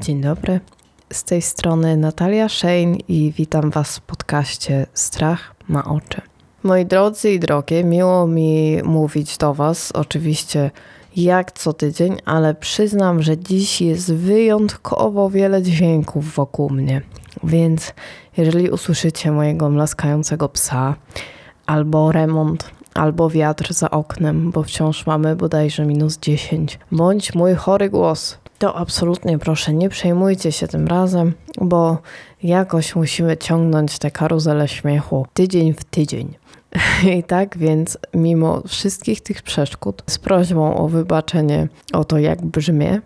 Dzień dobry. Z tej strony Natalia Shane i witam Was w podcaście Strach ma oczy. Moi drodzy i drogie, miło mi mówić do Was, oczywiście jak co tydzień, ale przyznam, że dziś jest wyjątkowo wiele dźwięków wokół mnie. Więc jeżeli usłyszycie mojego mlaskającego psa, albo remont, albo wiatr za oknem, bo wciąż mamy bodajże minus 10, bądź mój chory głos, to absolutnie proszę nie przejmujcie się tym razem, bo jakoś musimy ciągnąć tę karuzelę śmiechu tydzień w tydzień. I tak więc, mimo wszystkich tych przeszkód, z prośbą o wybaczenie o to, jak brzmię,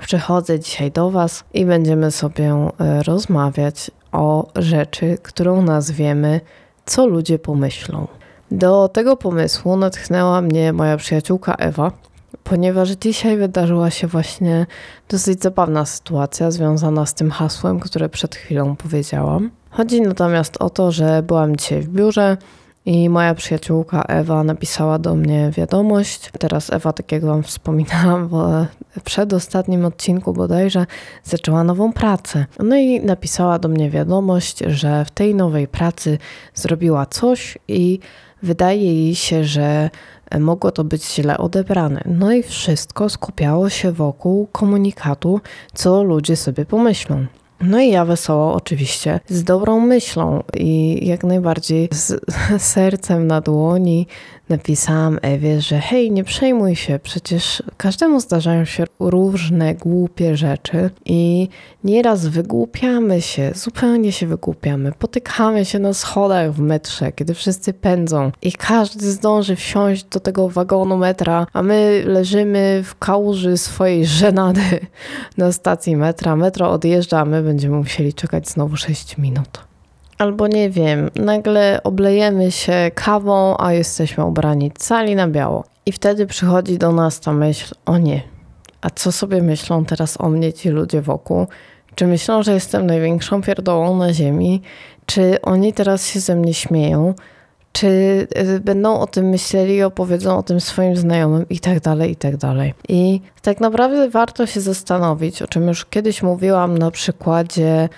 przychodzę dzisiaj do Was i będziemy sobie e, rozmawiać o rzeczy, którą nazwiemy Co ludzie pomyślą. Do tego pomysłu natchnęła mnie moja przyjaciółka Ewa, ponieważ dzisiaj wydarzyła się właśnie dosyć zabawna sytuacja związana z tym hasłem, które przed chwilą powiedziałam. Chodzi natomiast o to, że byłam dzisiaj w biurze i moja przyjaciółka Ewa napisała do mnie wiadomość. Teraz Ewa, tak jak Wam wspominałam w przedostatnim odcinku bodajże, zaczęła nową pracę. No i napisała do mnie wiadomość, że w tej nowej pracy zrobiła coś i wydaje jej się, że mogło to być źle odebrane. No i wszystko skupiało się wokół komunikatu, co ludzie sobie pomyślą. No i ja wesoło oczywiście, z dobrą myślą i jak najbardziej z sercem na dłoni napisałam Ewie, że hej, nie przejmuj się, przecież każdemu zdarzają się różne głupie rzeczy i nieraz wygłupiamy się, zupełnie się wygłupiamy, potykamy się na schodach w metrze, kiedy wszyscy pędzą i każdy zdąży wsiąść do tego wagonu metra, a my leżymy w kałuży swojej żenady na stacji metra. Metro odjeżdża, a my będziemy musieli czekać znowu 6 minut. Albo nie wiem, nagle oblejemy się kawą, a jesteśmy ubrani cali na biało. I wtedy przychodzi do nas ta myśl, o nie, a co sobie myślą teraz o mnie ci ludzie wokół? Czy myślą, że jestem największą pierdołą na ziemi? Czy oni teraz się ze mnie śmieją? Czy y, będą o tym myśleli opowiedzą o tym swoim znajomym i tak dalej, i tak dalej. I tak naprawdę warto się zastanowić, o czym już kiedyś mówiłam na przykładzie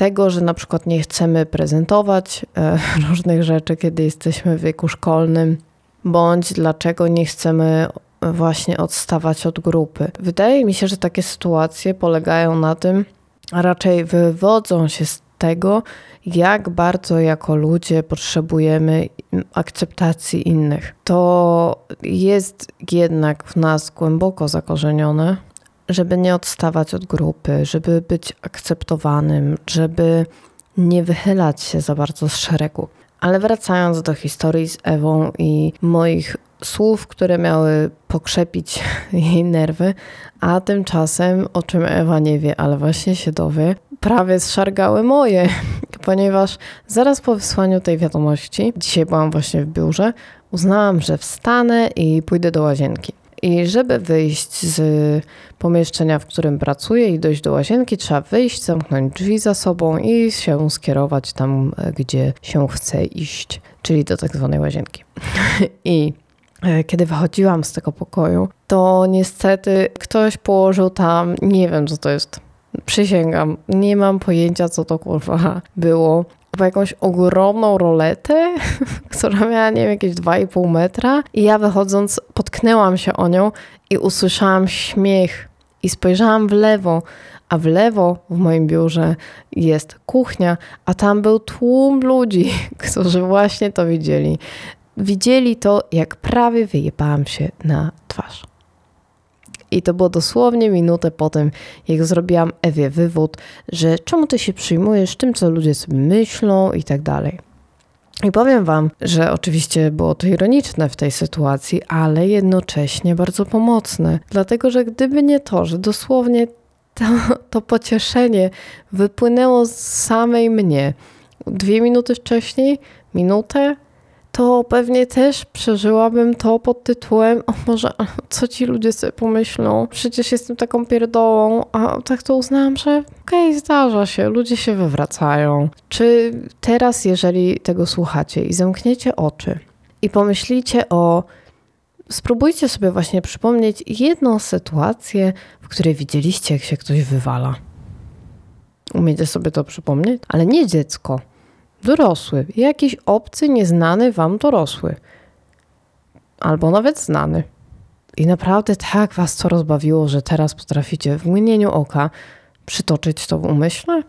tego, że na przykład nie chcemy prezentować e, różnych rzeczy, kiedy jesteśmy w wieku szkolnym, bądź dlaczego nie chcemy właśnie odstawać od grupy. Wydaje mi się, że takie sytuacje polegają na tym, a raczej wywodzą się z tego, jak bardzo jako ludzie potrzebujemy akceptacji innych. To jest jednak w nas głęboko zakorzenione żeby nie odstawać od grupy, żeby być akceptowanym, żeby nie wychylać się za bardzo z szeregu. Ale wracając do historii z Ewą i moich słów, które miały pokrzepić jej nerwy, a tymczasem, o czym Ewa nie wie, ale właśnie się dowie, prawie zszargały moje, ponieważ zaraz po wysłaniu tej wiadomości, dzisiaj byłam właśnie w biurze, uznałam, że wstanę i pójdę do łazienki. I żeby wyjść z pomieszczenia, w którym pracuję i dojść do łazienki, trzeba wyjść, zamknąć drzwi za sobą i się skierować tam, gdzie się chce iść, czyli do tak zwanej łazienki. I e, kiedy wychodziłam z tego pokoju, to niestety ktoś położył tam, nie wiem co to jest, przysięgam, nie mam pojęcia co to kurwa było chyba jakąś ogromną roletę, która miała, nie wiem, jakieś 2,5 metra. I ja wychodząc, potknęłam się o nią i usłyszałam śmiech. I spojrzałam w lewo, a w lewo w moim biurze jest kuchnia, a tam był tłum ludzi, którzy właśnie to widzieli. Widzieli to, jak prawie wyjebałam się na twarz. I to było dosłownie minutę po tym, jak zrobiłam Ewie wywód, że czemu ty się przyjmujesz tym, co ludzie sobie myślą i tak dalej. I powiem Wam, że oczywiście było to ironiczne w tej sytuacji, ale jednocześnie bardzo pomocne, dlatego że gdyby nie to, że dosłownie to, to pocieszenie wypłynęło z samej mnie dwie minuty wcześniej, minutę, to pewnie też przeżyłabym to pod tytułem o może, co ci ludzie sobie pomyślą, przecież jestem taką pierdołą, a tak to uznałam, że okej, okay, zdarza się, ludzie się wywracają. Czy teraz, jeżeli tego słuchacie i zamkniecie oczy i pomyślicie o spróbujcie sobie właśnie przypomnieć jedną sytuację, w której widzieliście, jak się ktoś wywala. Umiecie sobie to przypomnieć? Ale nie dziecko, dorosły, jakiś obcy, nieznany wam dorosły. Albo nawet znany. I naprawdę tak was to rozbawiło, że teraz potraficie w mgnieniu oka przytoczyć to w umyśle?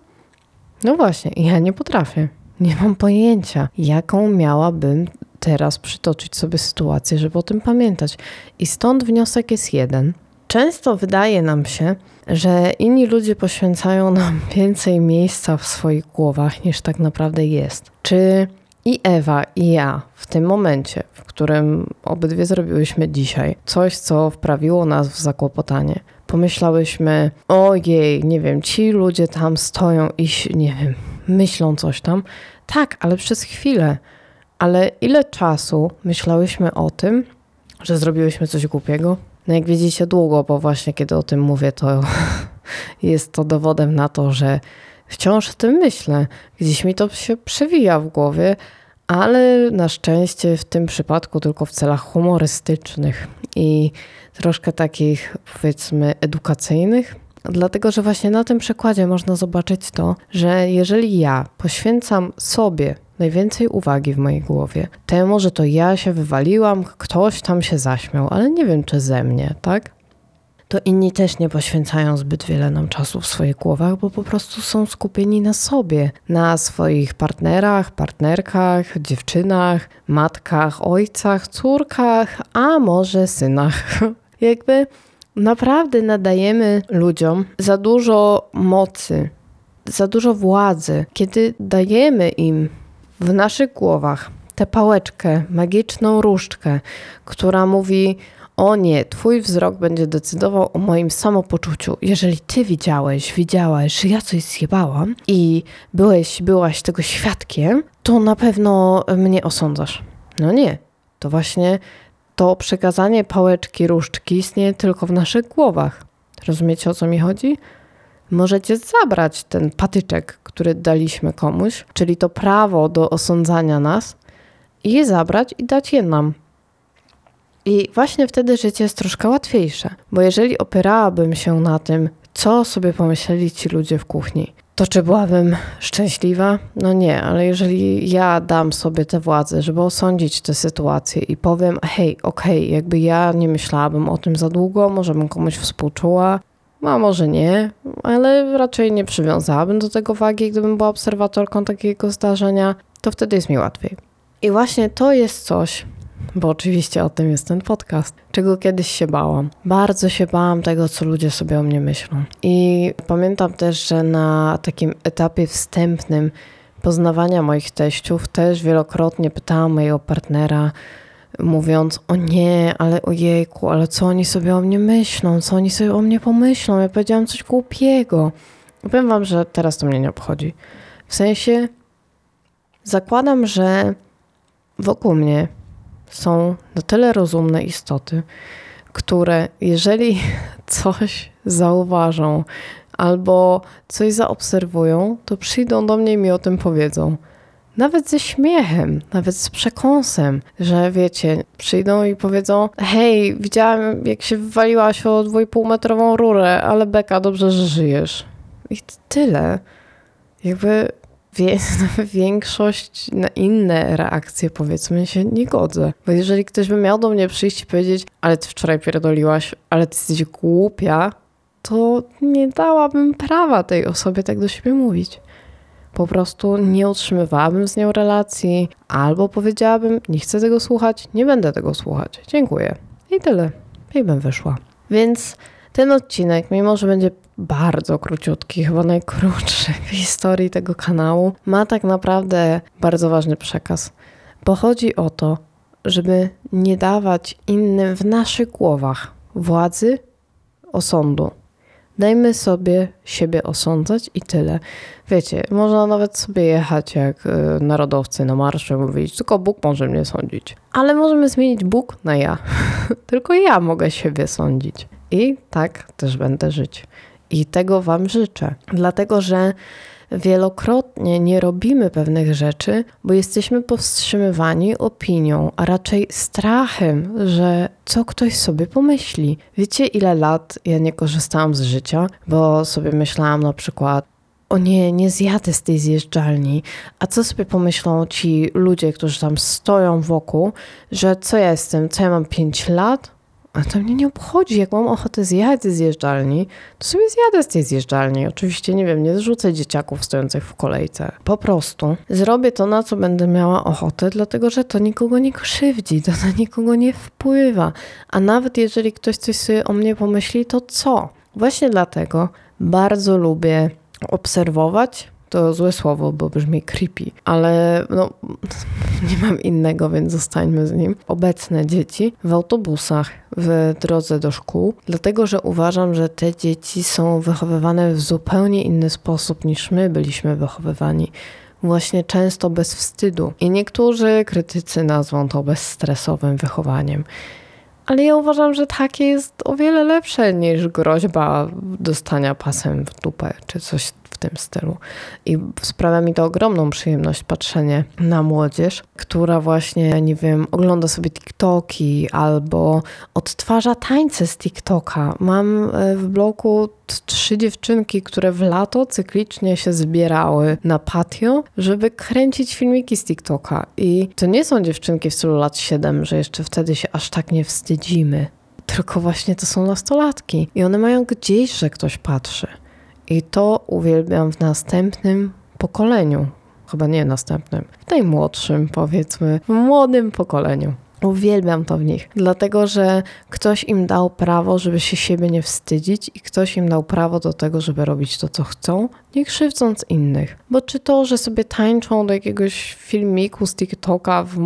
No właśnie, ja nie potrafię. Nie mam pojęcia, jaką miałabym teraz przytoczyć sobie sytuację, żeby o tym pamiętać. I stąd wniosek jest jeden. Często wydaje nam się, że inni ludzie poświęcają nam więcej miejsca w swoich głowach niż tak naprawdę jest. Czy i Ewa, i ja w tym momencie, w którym obydwie zrobiłyśmy dzisiaj coś, co wprawiło nas w zakłopotanie, pomyślałyśmy, ojej, nie wiem, ci ludzie tam stoją i nie wiem, myślą coś tam. Tak, ale przez chwilę. Ale ile czasu myślałyśmy o tym, że zrobiłyśmy coś głupiego? No jak widzicie, długo, bo właśnie kiedy o tym mówię, to jest to dowodem na to, że wciąż o tym myślę. Gdzieś mi to się przewija w głowie, ale na szczęście w tym przypadku tylko w celach humorystycznych i troszkę takich, powiedzmy, edukacyjnych. Dlatego, że właśnie na tym przykładzie można zobaczyć to, że jeżeli ja poświęcam sobie najwięcej uwagi w mojej głowie temu, że to ja się wywaliłam, ktoś tam się zaśmiał, ale nie wiem czy ze mnie, tak? To inni też nie poświęcają zbyt wiele nam czasu w swoich głowach, bo po prostu są skupieni na sobie, na swoich partnerach, partnerkach, dziewczynach, matkach, ojcach, córkach, a może synach. Jakby naprawdę nadajemy ludziom za dużo mocy, za dużo władzy, kiedy dajemy im w naszych głowach tę pałeczkę, magiczną różdżkę, która mówi: O nie, twój wzrok będzie decydował o moim samopoczuciu. Jeżeli ty widziałeś, widziałaś, że ja coś zjebałam i byłeś, byłaś tego świadkiem, to na pewno mnie osądzasz. No nie, to właśnie to przekazanie pałeczki różdżki istnieje tylko w naszych głowach. Rozumiecie o co mi chodzi? Możecie zabrać ten patyczek, który daliśmy komuś, czyli to prawo do osądzania nas, i je zabrać i dać je nam. I właśnie wtedy życie jest troszkę łatwiejsze, bo jeżeli opierałabym się na tym, co sobie pomyśleli ci ludzie w kuchni, to czy byłabym szczęśliwa? No nie, ale jeżeli ja dam sobie tę władzę, żeby osądzić tę sytuację i powiem, hej, okej, okay, jakby ja nie myślałabym o tym za długo, może bym komuś współczuła, a może nie, ale raczej nie przywiązałabym do tego wagi, gdybym była obserwatorką takiego zdarzenia, to wtedy jest mi łatwiej. I właśnie to jest coś, bo oczywiście o tym jest ten podcast, czego kiedyś się bałam. Bardzo się bałam tego, co ludzie sobie o mnie myślą. I pamiętam też, że na takim etapie wstępnym poznawania moich teściów też wielokrotnie pytałam mojego partnera, mówiąc, o nie, ale ojejku, ale co oni sobie o mnie myślą, co oni sobie o mnie pomyślą, ja powiedziałam coś głupiego. Powiem wam, że teraz to mnie nie obchodzi. W sensie zakładam, że wokół mnie są na tyle rozumne istoty, które jeżeli coś zauważą albo coś zaobserwują, to przyjdą do mnie i mi o tym powiedzą. Nawet ze śmiechem, nawet z przekąsem, że wiecie, przyjdą i powiedzą: Hej, widziałem, jak się wywaliłaś o dwójpół metrową rurę, ale beka, dobrze, że żyjesz. I tyle. Jakby większość na inne reakcje, powiedzmy, się nie godzę. Bo jeżeli ktoś by miał do mnie przyjść i powiedzieć, ale ty wczoraj pierdoliłaś, ale ty jesteś głupia, to nie dałabym prawa tej osobie tak do siebie mówić. Po prostu nie utrzymywałabym z nią relacji, albo powiedziałabym, nie chcę tego słuchać, nie będę tego słuchać. Dziękuję. I tyle. I bym wyszła. Więc ten odcinek, mimo że będzie bardzo króciutki, chyba najkrótszy w historii tego kanału, ma tak naprawdę bardzo ważny przekaz. Bo chodzi o to, żeby nie dawać innym w naszych głowach władzy osądu. Dajmy sobie siebie osądzać i tyle. Wiecie, można nawet sobie jechać jak y, narodowcy na marsze, mówić, tylko Bóg może mnie sądzić. Ale możemy zmienić Bóg na ja. tylko ja mogę siebie sądzić. I tak też będę żyć. I tego Wam życzę, dlatego że wielokrotnie nie robimy pewnych rzeczy, bo jesteśmy powstrzymywani opinią, a raczej strachem, że co ktoś sobie pomyśli. Wiecie, ile lat ja nie korzystałam z życia, bo sobie myślałam na przykład, o nie, nie zjadę z tej zjeżdżalni. A co sobie pomyślą ci ludzie, którzy tam stoją wokół, że co ja jestem, co ja mam 5 lat? A to mnie nie obchodzi. Jak mam ochotę zjechać z zjeżdżalni, to sobie zjadę z tej zjeżdżalni. Oczywiście, nie wiem, nie zrzucę dzieciaków stojących w kolejce. Po prostu zrobię to, na co będę miała ochotę, dlatego że to nikogo nie krzywdzi, to na nikogo nie wpływa. A nawet jeżeli ktoś coś sobie o mnie pomyśli, to co? Właśnie dlatego bardzo lubię obserwować, to złe słowo, bo brzmi creepy, ale no, nie mam innego, więc zostańmy z nim. Obecne dzieci w autobusach w drodze do szkół, dlatego że uważam, że te dzieci są wychowywane w zupełnie inny sposób niż my byliśmy wychowywani właśnie często bez wstydu. I niektórzy krytycy nazwą to bezstresowym wychowaniem. Ale ja uważam, że takie jest o wiele lepsze niż groźba dostania pasem w dupę czy coś w tym stylu. I sprawia mi to ogromną przyjemność patrzenie na młodzież, która właśnie, nie wiem, ogląda sobie TikToki albo odtwarza tańce z TikToka. Mam e, w bloku trzy dziewczynki, które w lato cyklicznie się zbierały na patio, żeby kręcić filmiki z TikToka. I to nie są dziewczynki w stylu lat 7, że jeszcze wtedy się aż tak nie wstydzimy. Tylko właśnie to są nastolatki i one mają gdzieś, że ktoś patrzy. I to uwielbiam w następnym pokoleniu. Chyba nie następnym, w najmłodszym, powiedzmy, w młodym pokoleniu. Uwielbiam to w nich, dlatego że ktoś im dał prawo, żeby się siebie nie wstydzić, i ktoś im dał prawo do tego, żeby robić to, co chcą, nie krzywdząc innych. Bo czy to, że sobie tańczą do jakiegoś filmiku z TikToka w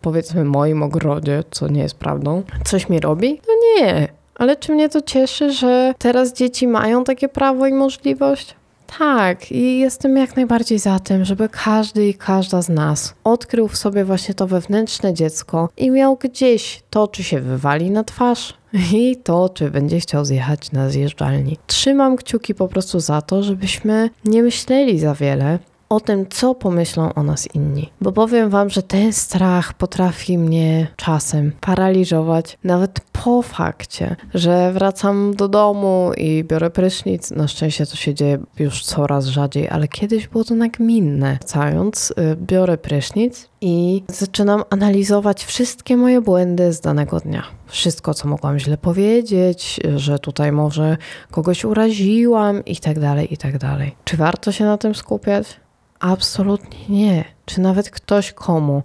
powiedzmy moim ogrodzie, co nie jest prawdą, coś mi robi? No nie. Ale czy mnie to cieszy, że teraz dzieci mają takie prawo i możliwość? Tak, i jestem jak najbardziej za tym, żeby każdy i każda z nas odkrył w sobie właśnie to wewnętrzne dziecko i miał gdzieś to, czy się wywali na twarz, i to, czy będzie chciał zjechać na zjeżdżalni. Trzymam kciuki po prostu za to, żebyśmy nie myśleli za wiele, o tym, co pomyślą o nas inni. Bo powiem Wam, że ten strach potrafi mnie czasem paraliżować, nawet po fakcie, że wracam do domu i biorę prysznic. Na szczęście to się dzieje już coraz rzadziej, ale kiedyś było to nagminne. Wracając, y, biorę prysznic i zaczynam analizować wszystkie moje błędy z danego dnia. Wszystko, co mogłam źle powiedzieć, że tutaj może kogoś uraziłam i tak dalej, i tak dalej. Czy warto się na tym skupiać? Absolutnie nie. Czy nawet ktoś komu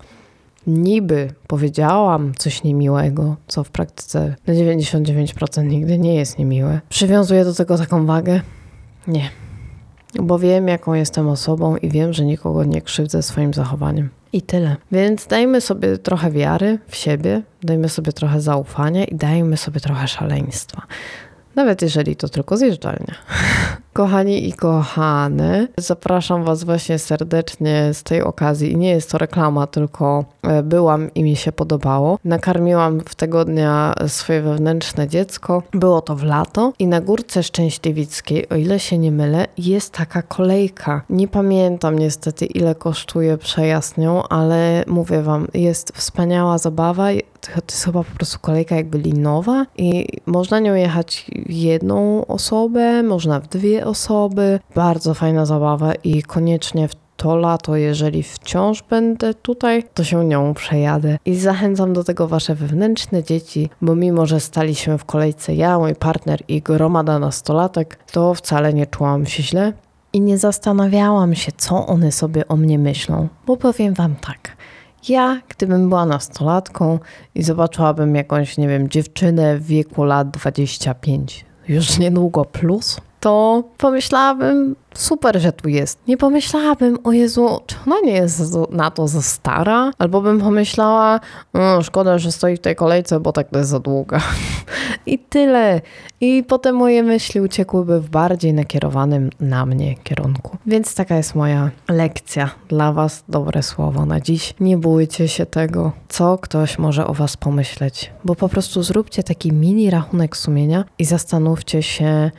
niby powiedziałam coś niemiłego, co w praktyce na 99% nigdy nie jest niemiłe, przywiązuję do tego taką wagę? Nie. Bo wiem, jaką jestem osobą i wiem, że nikogo nie krzywdzę swoim zachowaniem. I tyle. Więc dajmy sobie trochę wiary w siebie, dajmy sobie trochę zaufania i dajmy sobie trochę szaleństwa. Nawet jeżeli to tylko zjeżdżalnia. Kochani i kochane, zapraszam Was właśnie serdecznie z tej okazji. Nie jest to reklama, tylko e, byłam i mi się podobało. Nakarmiłam w tego dnia swoje wewnętrzne dziecko. Było to w lato i na Górce Szczęśliwickiej, o ile się nie mylę, jest taka kolejka. Nie pamiętam niestety ile kosztuje przejazd nią, ale mówię Wam, jest wspaniała zabawa to jest chyba po prostu kolejka jakby linowa i można nią jechać jedną osobę, można w dwie osoby. Bardzo fajna zabawa i koniecznie w to lato, jeżeli wciąż będę tutaj, to się nią przejadę. I zachęcam do tego wasze wewnętrzne dzieci, bo mimo, że staliśmy w kolejce ja, mój partner i gromada nastolatek, to wcale nie czułam się źle i nie zastanawiałam się, co one sobie o mnie myślą, bo powiem wam tak. Ja, gdybym była nastolatką i zobaczyłabym jakąś, nie wiem, dziewczynę w wieku lat 25, już niedługo plus, to pomyślałabym, super, że tu jest. Nie pomyślałabym, o Jezu, czy ona nie jest na to za stara? Albo bym pomyślała, szkoda, że stoi w tej kolejce, bo tak to jest za długa. I tyle. I potem moje myśli uciekłyby w bardziej nakierowanym na mnie kierunku. Więc taka jest moja lekcja dla Was, dobre słowo na dziś. Nie bójcie się tego, co ktoś może o Was pomyśleć, bo po prostu zróbcie taki mini rachunek sumienia i zastanówcie się,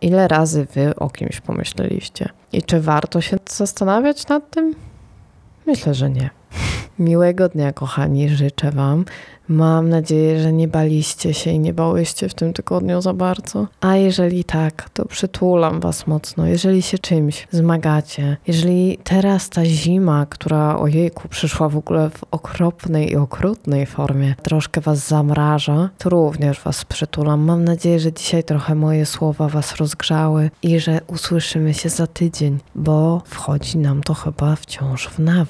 Ile razy wy o kimś pomyśleliście? I czy warto się zastanawiać nad tym? Myślę, że nie. Miłego dnia, kochani, życzę Wam. Mam nadzieję, że nie baliście się i nie bałyście w tym tygodniu za bardzo. A jeżeli tak, to przytulam Was mocno. Jeżeli się czymś zmagacie, jeżeli teraz ta zima, która ojejku przyszła w ogóle w okropnej i okrutnej formie, troszkę Was zamraża, to również Was przytulam. Mam nadzieję, że dzisiaj trochę moje słowa Was rozgrzały i że usłyszymy się za tydzień, bo wchodzi nam to chyba wciąż w nawyk.